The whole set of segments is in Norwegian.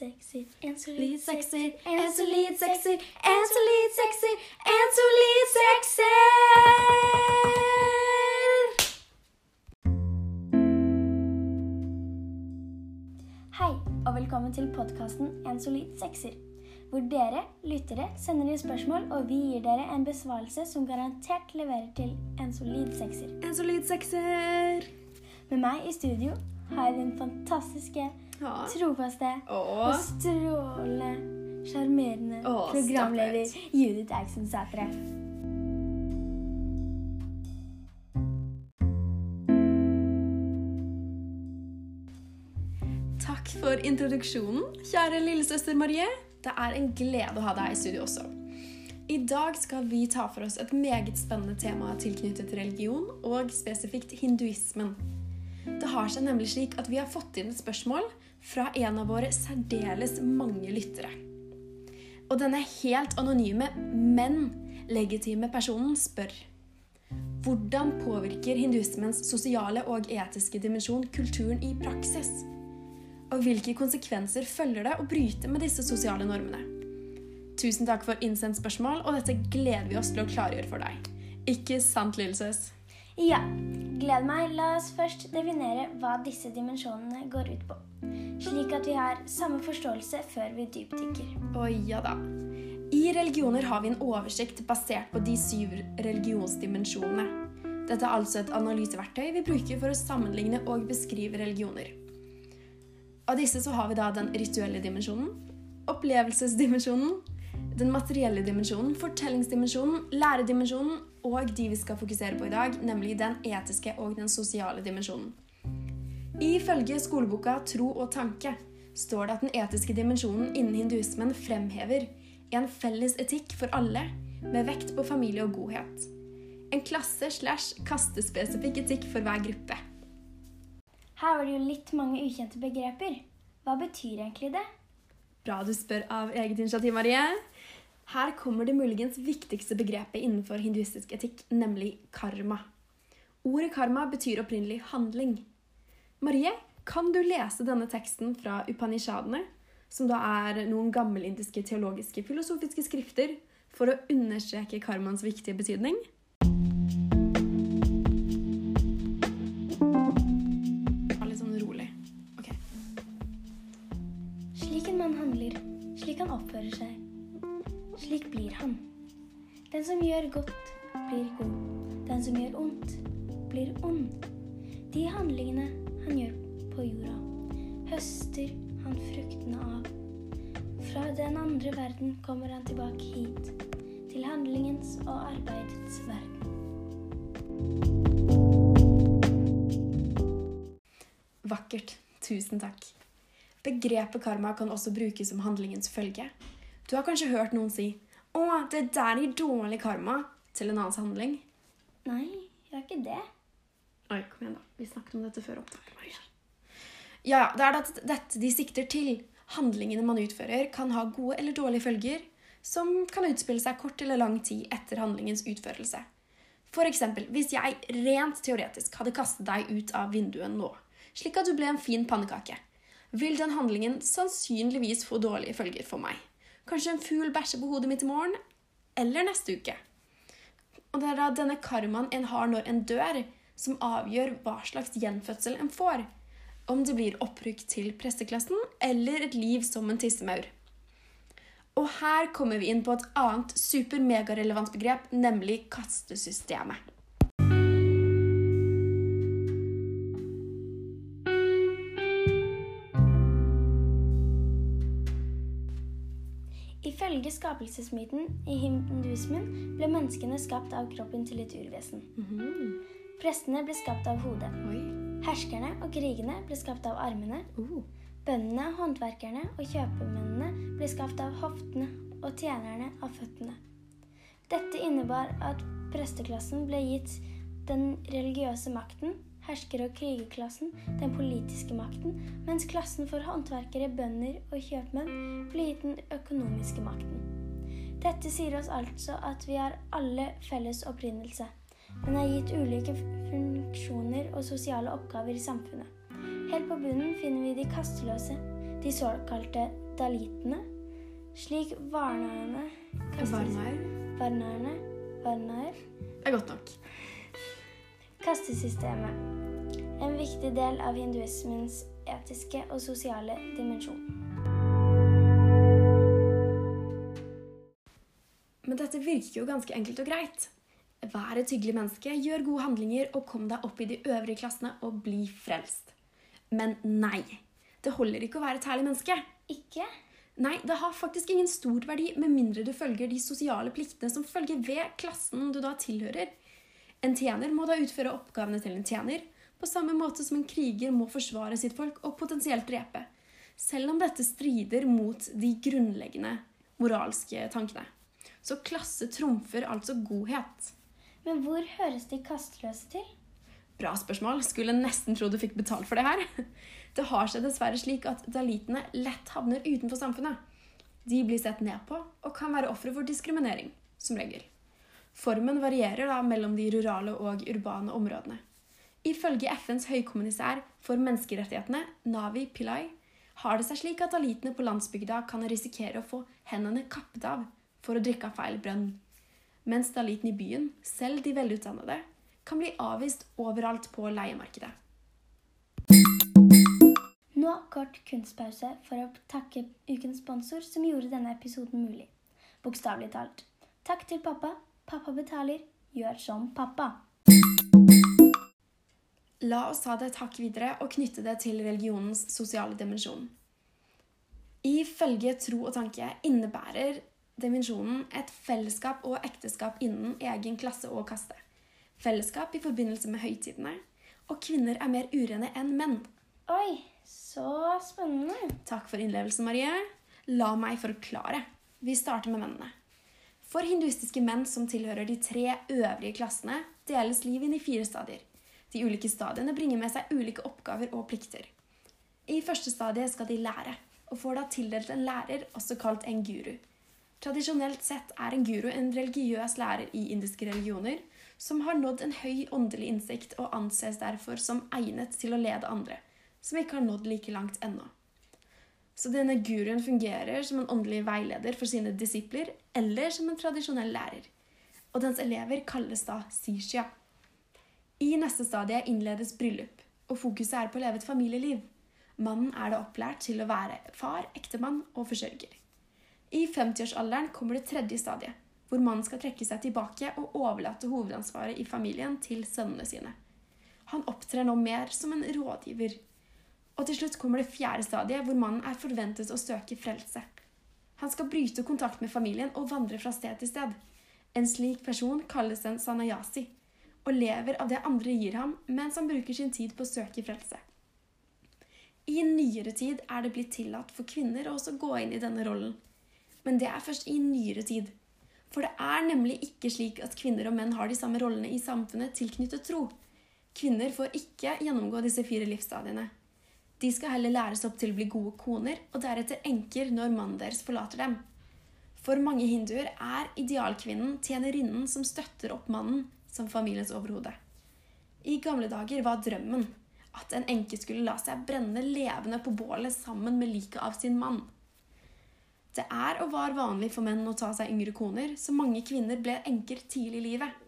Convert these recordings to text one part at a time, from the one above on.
sekser. En Solid sekser, en solid sekser, en solid sekser, en solid sekser! Hei, og velkommen til podkasten En solid sekser. Hvor dere, lyttere, sender inn spørsmål, og vi gir dere en besvarelse som garantert leverer til en solid sekser. En solid sekser! Med meg i studio har jeg den fantastiske, Ja. trofaste Og strålende, sjarmerende programleder Judith Eiksen-Sætre. takk for introduksjonen, kjære lillesøster Marie. Det er en glede å ha deg i studio også. I dag skal vi ta for oss et meget spennende tema tilknyttet religion, og spesifikt hinduismen. Det har seg nemlig slik at vi har fått inn et spørsmål fra en av våre særdeles mange lyttere. Og denne helt anonyme, men legitime personen spør Hvordan påvirker hinduismens sosiale og etiske dimensjon kulturen i praksis? Og hvilke konsekvenser følger det å bryte med disse sosiale normene? Tusen takk for innsendt spørsmål, og dette gleder vi oss til å klargjøre for deg. Ikke sant, lillesøs? Ja, gled meg. La oss først definere hva disse dimensjonene går ut på. Slik at vi har samme forståelse før vi dypdykker. Å ja da. I religioner har vi en oversikt basert på de syv religionsdimensjonene. Dette er altså et analyseverktøy vi bruker for å sammenligne og beskrive religioner. Av disse så har vi da den rituelle dimensjonen, opplevelsesdimensjonen, den materielle dimensjonen, fortellingsdimensjonen, læredimensjonen og de vi skal fokusere på i dag, nemlig den etiske og den sosiale dimensjonen. Ifølge skoleboka Tro og tanke står det at den etiske dimensjonen innen hinduismen fremhever en felles etikk for alle, med vekt på familie og godhet. En klasse slash kastespesifikk etikk for hver gruppe. Her var det jo litt mange ukjente begreper. Hva betyr egentlig det? Bra du spør av eget initiativ, Marie. Her kommer det muligens viktigste begrepet innenfor hinduistisk etikk, nemlig karma. Ordet karma betyr opprinnelig handling. Marie, kan du lese denne teksten fra Upanishadene, som da er noen gammelindiske teologiske filosofiske skrifter, for å understreke karmaens viktige betydning? Litt sånn rolig. Slik en mann handler, slik han oppfører seg, slik blir han. Den som gjør godt, blir god. Den som gjør ondt, blir ond. De handlingene han gjør på jorda, høster han fruktene av. Fra den andre verden kommer han tilbake hit, til handlingens og arbeidets verden. Vakkert. Tusen takk. Begrepet karma kan også brukes som handlingens følge. Du har kanskje hørt noen si 'Å, det der gir dårlig karma' til en annens handling. Nei, jeg har ikke det. Oi, kom igjen, da. Vi snakket om dette før. Maria. Ja, det er at dette de sikter til. Handlingene man utfører, kan ha gode eller dårlige følger, som kan utspille seg kort eller lang tid etter handlingens utførelse. Eksempel, hvis jeg rent teoretisk hadde kastet deg ut av vinduet nå, slik at du ble en fin pannekake, vil den handlingen sannsynligvis få dårlige følger for meg. Kanskje en fugl bæsjer på hodet mitt i morgen, eller neste uke. Og det er da denne karmaen en har når en dør, som avgjør hva slags gjenfødsel en får. Om det blir opprykk til presteklassen eller et liv som en tissemaur. Og her kommer vi inn på et annet super-megarelevant begrep, nemlig kastesystemet. Ifølge skapelsesmyten i hinduismen ble menneskene skapt av kroppen til et urvesen. Prestene ble skapt av hodet. Oi. Herskerne og krigene ble skapt av armene. Uh. Bøndene, håndverkerne og kjøpemennene ble skapt av hoftene og tjenerne av føttene. Dette innebar at presteklassen ble gitt den religiøse makten, hersker- og krigerklassen den politiske makten, mens klassen for håndverkere, bønder og kjøpmenn blir gitt den økonomiske makten. Dette sier oss altså at vi har alle felles opprinnelse, men er gitt ulike funksjoner og sosiale oppgaver i samfunnet. Helt på bunnen finner vi de kasteløse, de såkalte dalitene, slik varnaerne Varnaer. Varnaerne Varnaer Det er godt nok. Kastesystemet. En viktig del av hinduismens etiske og sosiale dimensjon. Men dette virker jo ganske enkelt og greit. Vær et hyggelig menneske, gjør gode handlinger og kom deg opp i de øvrige klassene og bli frelst. Men nei. Det holder ikke å være et herlig menneske. Ikke? Nei, det har faktisk ingen stor verdi med mindre du følger de sosiale pliktene som følger ved klassen du da tilhører. En tjener må da utføre oppgavene til en tjener, på samme måte som en kriger må forsvare sitt folk og potensielt drepe. Selv om dette strider mot de grunnleggende moralske tankene. Så klasse trumfer altså godhet. Men hvor høres de kasteløse til? Bra spørsmål. Skulle nesten tro du fikk betalt for det her. Det har seg dessverre slik at dalitene lett havner utenfor samfunnet. De blir sett ned på og kan være ofre for diskriminering, som regel. Formen varierer da mellom de rurale og urbane områdene. Ifølge FNs høykommissær for menneskerettighetene, Navi Pillai, har det seg slik at dalitene på landsbygda kan risikere å få hendene kappet av for å drikke av feil brønn, mens dalitene i byen, selv de velutdannede, kan bli avvist overalt på leiemarkedet. Nå kort kunstpause for å takke ukens sponsor som gjorde denne episoden mulig. Bokstavelig talt. Takk til pappa. Pappa betaler. Gjør som pappa. La oss ta det et hakk videre og knytte det til religionens sosiale dimensjon. Ifølge tro og tanke innebærer dimensjonen et fellesskap og ekteskap innen egen klasse og kaste. Fellesskap i forbindelse med høytidene, og kvinner er mer urene enn menn. Oi, så spennende. Takk for innlevelsen, Marie. La meg forklare. Vi starter med mennene. For hinduistiske menn som tilhører de tre øvrige klassene, deles liv inn i fire stadier. De ulike stadiene bringer med seg ulike oppgaver og plikter. I første stadie skal de lære, og får da tildelt en lærer, også kalt en guru. Tradisjonelt sett er en guru en religiøs lærer i indiske religioner som har nådd en høy åndelig innsikt og anses derfor som egnet til å lede andre som ikke har nådd like langt ennå. Så denne guruen fungerer som en åndelig veileder for sine disipler eller som en tradisjonell lærer. Og dens elever kalles da sishya. I neste stadie innledes bryllup, og fokuset er på å leve et familieliv. Mannen er da opplært til å være far, ektemann og forsørger. I 50-årsalderen kommer det tredje stadiet, hvor mannen skal trekke seg tilbake og overlate hovedansvaret i familien til sønnene sine. Han opptrer nå mer som en rådgiver og til slutt kommer det fjerde stadiet, hvor mannen er forventet å søke frelse. Han skal bryte kontakt med familien og vandre fra sted til sted. En slik person kalles en sanayasi, og lever av det andre gir ham, mens han bruker sin tid på å søke frelse. I nyere tid er det blitt tillatt for kvinner å også gå inn i denne rollen. Men det er først i nyere tid. For det er nemlig ikke slik at kvinner og menn har de samme rollene i samfunnet tilknyttet tro. Kvinner får ikke gjennomgå disse fire livsstadiene. De skal heller læres opp til å bli gode koner og deretter enker når mannen deres forlater dem. For mange hinduer er idealkvinnen tjenerinnen som støtter opp mannen som familiens overhode. I gamle dager var drømmen at en enke skulle la seg brenne levende på bålet sammen med liket av sin mann. Det er og var vanlig for menn å ta seg yngre koner, så mange kvinner ble enker tidlig i livet.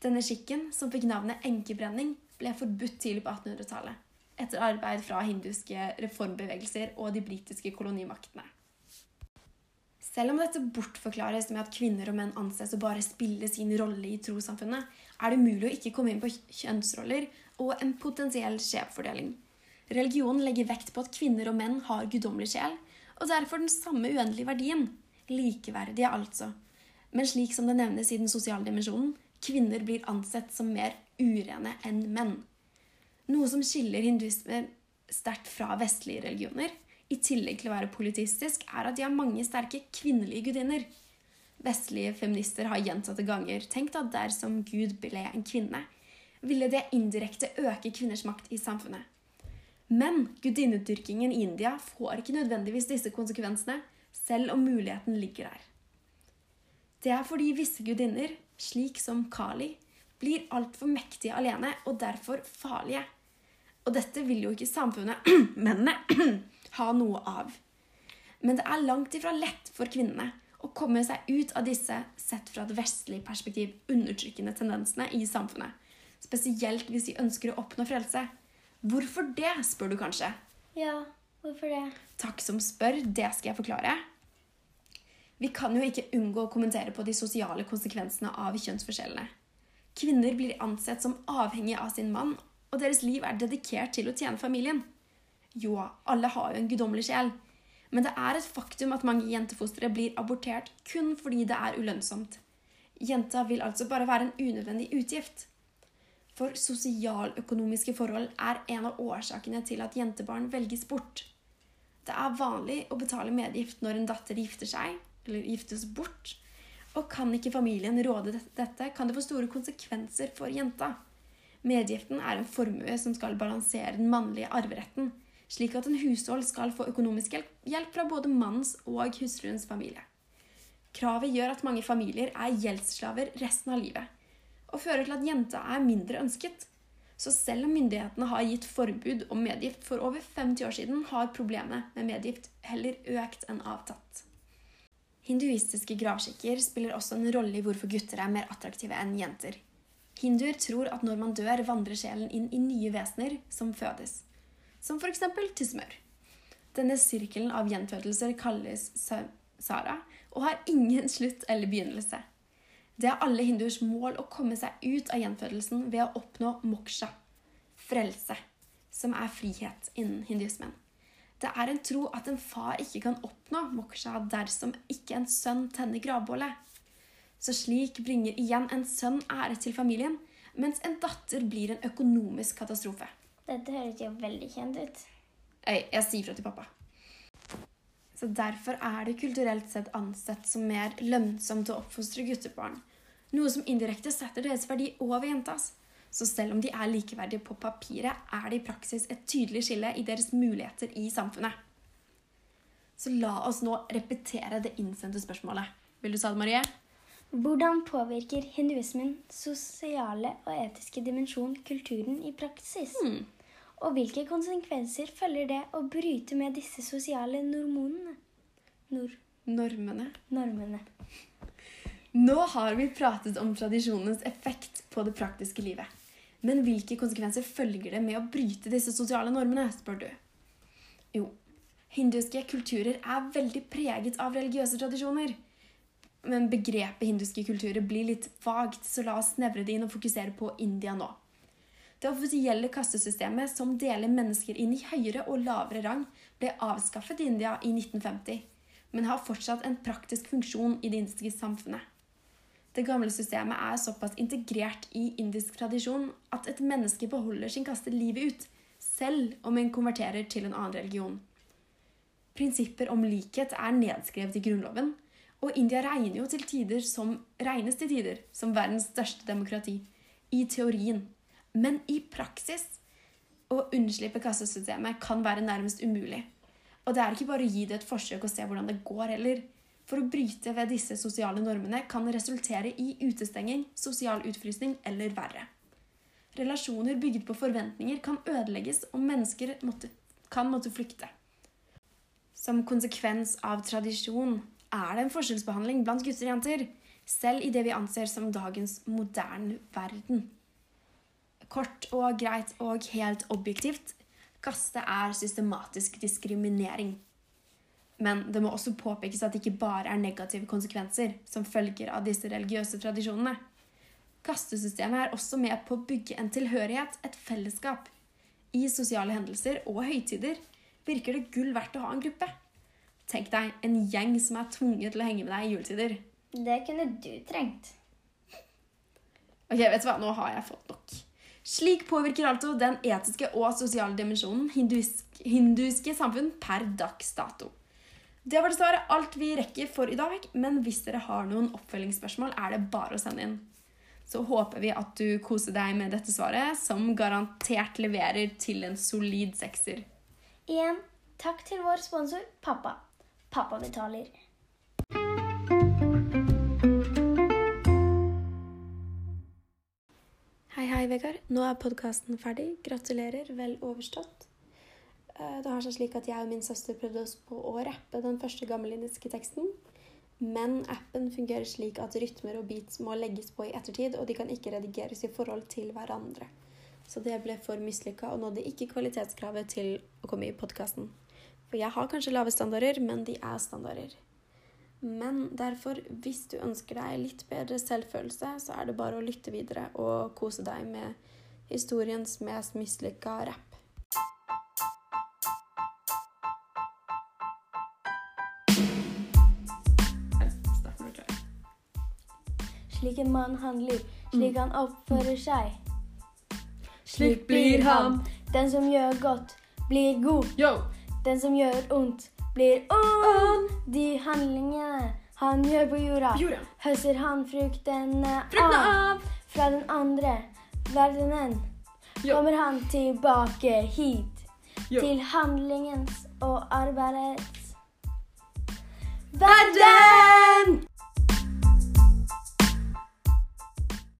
Denne skikken, som fikk navnet enkebrenning, ble forbudt tidlig på 1800-tallet etter arbeid fra hinduske reformbevegelser og de britiske kolonimaktene. Selv om dette bortforklares med at kvinner og menn anses å bare spille sin rolle i trossamfunnet, er det umulig å ikke komme inn på kjønnsroller og en potensiell skjevfordeling. Religionen legger vekt på at kvinner og menn har guddommelig sjel, og derfor den samme uendelige verdien. Likeverdige, altså. Men slik som det nevnes i den sosiale dimensjonen, kvinner blir ansett som mer urene enn menn. Noe som skiller hinduismen sterkt fra vestlige religioner, i tillegg til å være politistisk, er at de har mange sterke kvinnelige gudinner. Vestlige feminister har gjentatte ganger tenkt at dersom Gud ble en kvinne, ville det indirekte øke kvinners makt i samfunnet. Men gudinnedyrkingen i India får ikke nødvendigvis disse konsekvensene, selv om muligheten ligger der. Det er fordi visse gudinner, slik som Kali, blir altfor mektige alene og derfor farlige. Og dette vil jo ikke samfunnet, mennene, ha noe av. Men det er langt ifra lett for kvinnene å komme seg ut av disse, sett fra et vestlig perspektiv, undertrykkende tendensene i samfunnet. Spesielt hvis de ønsker å oppnå frelse. Hvorfor det, spør du kanskje? Ja, hvorfor det? Takk som spør, det skal jeg forklare. Vi kan jo ikke unngå å kommentere på de sosiale konsekvensene av kjønnsforskjellene. Kvinner blir ansett som avhengig av sin mann, og deres liv er dedikert til å tjene familien. Jo, alle har jo en guddommelig sjel, men det er et faktum at mange jentefostre blir abortert kun fordi det er ulønnsomt. Jenta vil altså bare være en unødvendig utgift. For sosialøkonomiske forhold er en av årsakene til at jentebarn velges bort. Det er vanlig å betale medgift når en datter gifter seg, eller giftes bort. Og kan ikke familien råde dette, kan det få store konsekvenser for jenta. Medgiften er en formue som skal balansere den mannlige arveretten slik at en hushold skal få økonomisk hjelp fra både mannens og hustruens familie. Kravet gjør at mange familier er gjeldsslaver resten av livet, og fører til at jenta er mindre ønsket. Så selv om myndighetene har gitt forbud om medgift for over 50 år siden, har problemet med medgift heller økt enn avtatt. Hinduistiske gravskikker spiller også en rolle i hvorfor gutter er mer attraktive enn jenter. Hinduer tror at når man dør, vandrer sjelen inn i nye vesener som fødes som f.eks. til smør. Denne sirkelen av gjenfødelser kalles sara og har ingen slutt eller begynnelse. Det er alle hinduers mål å komme seg ut av gjenfødelsen ved å oppnå moksha, frelse, som er frihet innen hinduismen. Det er en tro at en far ikke kan oppnå moksha dersom ikke en sønn tenner gravbålet. Så slik bringer igjen en sønn ære til familien, mens en datter blir en økonomisk katastrofe. Dette høres jo veldig kjent ut. Øy, jeg sier fra til pappa. Så Derfor er det kulturelt sett ansett som mer lønnsomt å oppfostre guttebarn. Noe som indirekte setter deres verdi over jentas. Så selv om de er likeverdige på papiret, er det i praksis et tydelig skille i deres muligheter i samfunnet. Så la oss nå repetere det innsendte spørsmålet. Vil du sa det, Marie? Hvordan påvirker hinduismen sosiale og etiske dimensjon kulturen i praksis? Hmm. Og hvilke konsekvenser følger det å bryte med disse sosiale normonene? Nor Normene. Normene. Nå har vi pratet om tradisjonenes effekt på det praktiske livet. Men hvilke konsekvenser følger det med å bryte disse sosiale normene, spør du? Jo, hinduiske kulturer er veldig preget av religiøse tradisjoner. Men begrepet hinduske kulturer blir litt vagt, så la oss snevre det inn og fokusere på India nå. Det offisielle kastesystemet som deler mennesker inn i høyere og lavere rang, ble avskaffet i India i 1950, men har fortsatt en praktisk funksjon i det indiske samfunnet. Det gamle systemet er såpass integrert i indisk tradisjon at et menneske beholder sin kaste livet ut, selv om en konverterer til en annen religion. Prinsipper om likhet er nedskrevet i Grunnloven, og India regner jo til tider som, regnes til tider som verdens største demokrati. I teorien. Men i praksis å unnslippe kassesystemet kan være nærmest umulig. Og det er ikke bare å gi det et forsøk og se hvordan det går heller. For å bryte ved disse sosiale normene kan resultere i utestenging, sosial utfrysning eller verre. Relasjoner bygget på forventninger kan ødelegges, og mennesker måtte, kan måtte flykte. Som konsekvens av tradisjon er det en forskjellsbehandling blant gutter og jenter, selv i det vi anser som dagens moderne verden. Kort og greit og helt objektivt kaste er systematisk diskriminering. Men det må også påpekes at det ikke bare er negative konsekvenser som følger av disse religiøse tradisjonene. Kastesystemet er også med på å bygge en tilhørighet, et fellesskap. I sosiale hendelser og høytider virker det gull verdt å ha en gruppe. Tenk deg en gjeng som er tvunget til å henge med deg i juletider. Det kunne du trengt. Ok, vet du hva? Nå har jeg fått nok. Slik påvirker altså den etiske og sosiale dimensjonen hinduisk, hinduiske samfunn per dags dato. Det var dessverre alt vi rekker for i dag, men hvis dere har noen oppfølgingsspørsmål, er det bare å sende inn. Så håper vi at du koser deg med dette svaret, som garantert leverer til en solid sekser. Igjen takk til vår sponsor pappa. Pappa betaler. Hei, hei, Vegard. Nå er podkasten ferdig. Gratulerer. Vel overstått. Eh, Det har seg slik at jeg og min søster prøvde oss på å rappe den første gammelindiske teksten. Men appen fungerer slik at rytmer og beats må legges på i ettertid, og de kan ikke redigeres i forhold til hverandre. Så det ble for mislykka og nådde ikke kvalitetskravet til å komme i podkasten. For jeg har kanskje lave standarder, men de er standarder. Men derfor, hvis du ønsker deg litt bedre selvfølelse, så er det bare å lytte videre og kose deg med historiens mest mislykka rapp. Slik en mann handler, slik han oppfører seg. Slik blir han. Den som gjør godt, blir god. Yo! Den som gjør ondt, blir ond. De handlingene han gjør på jorda, jorda. høster han fruktene, fruktene av. av. Fra den andre verdenen jo. kommer han tilbake hit. Jo. Til handlingens og arbeidets verden!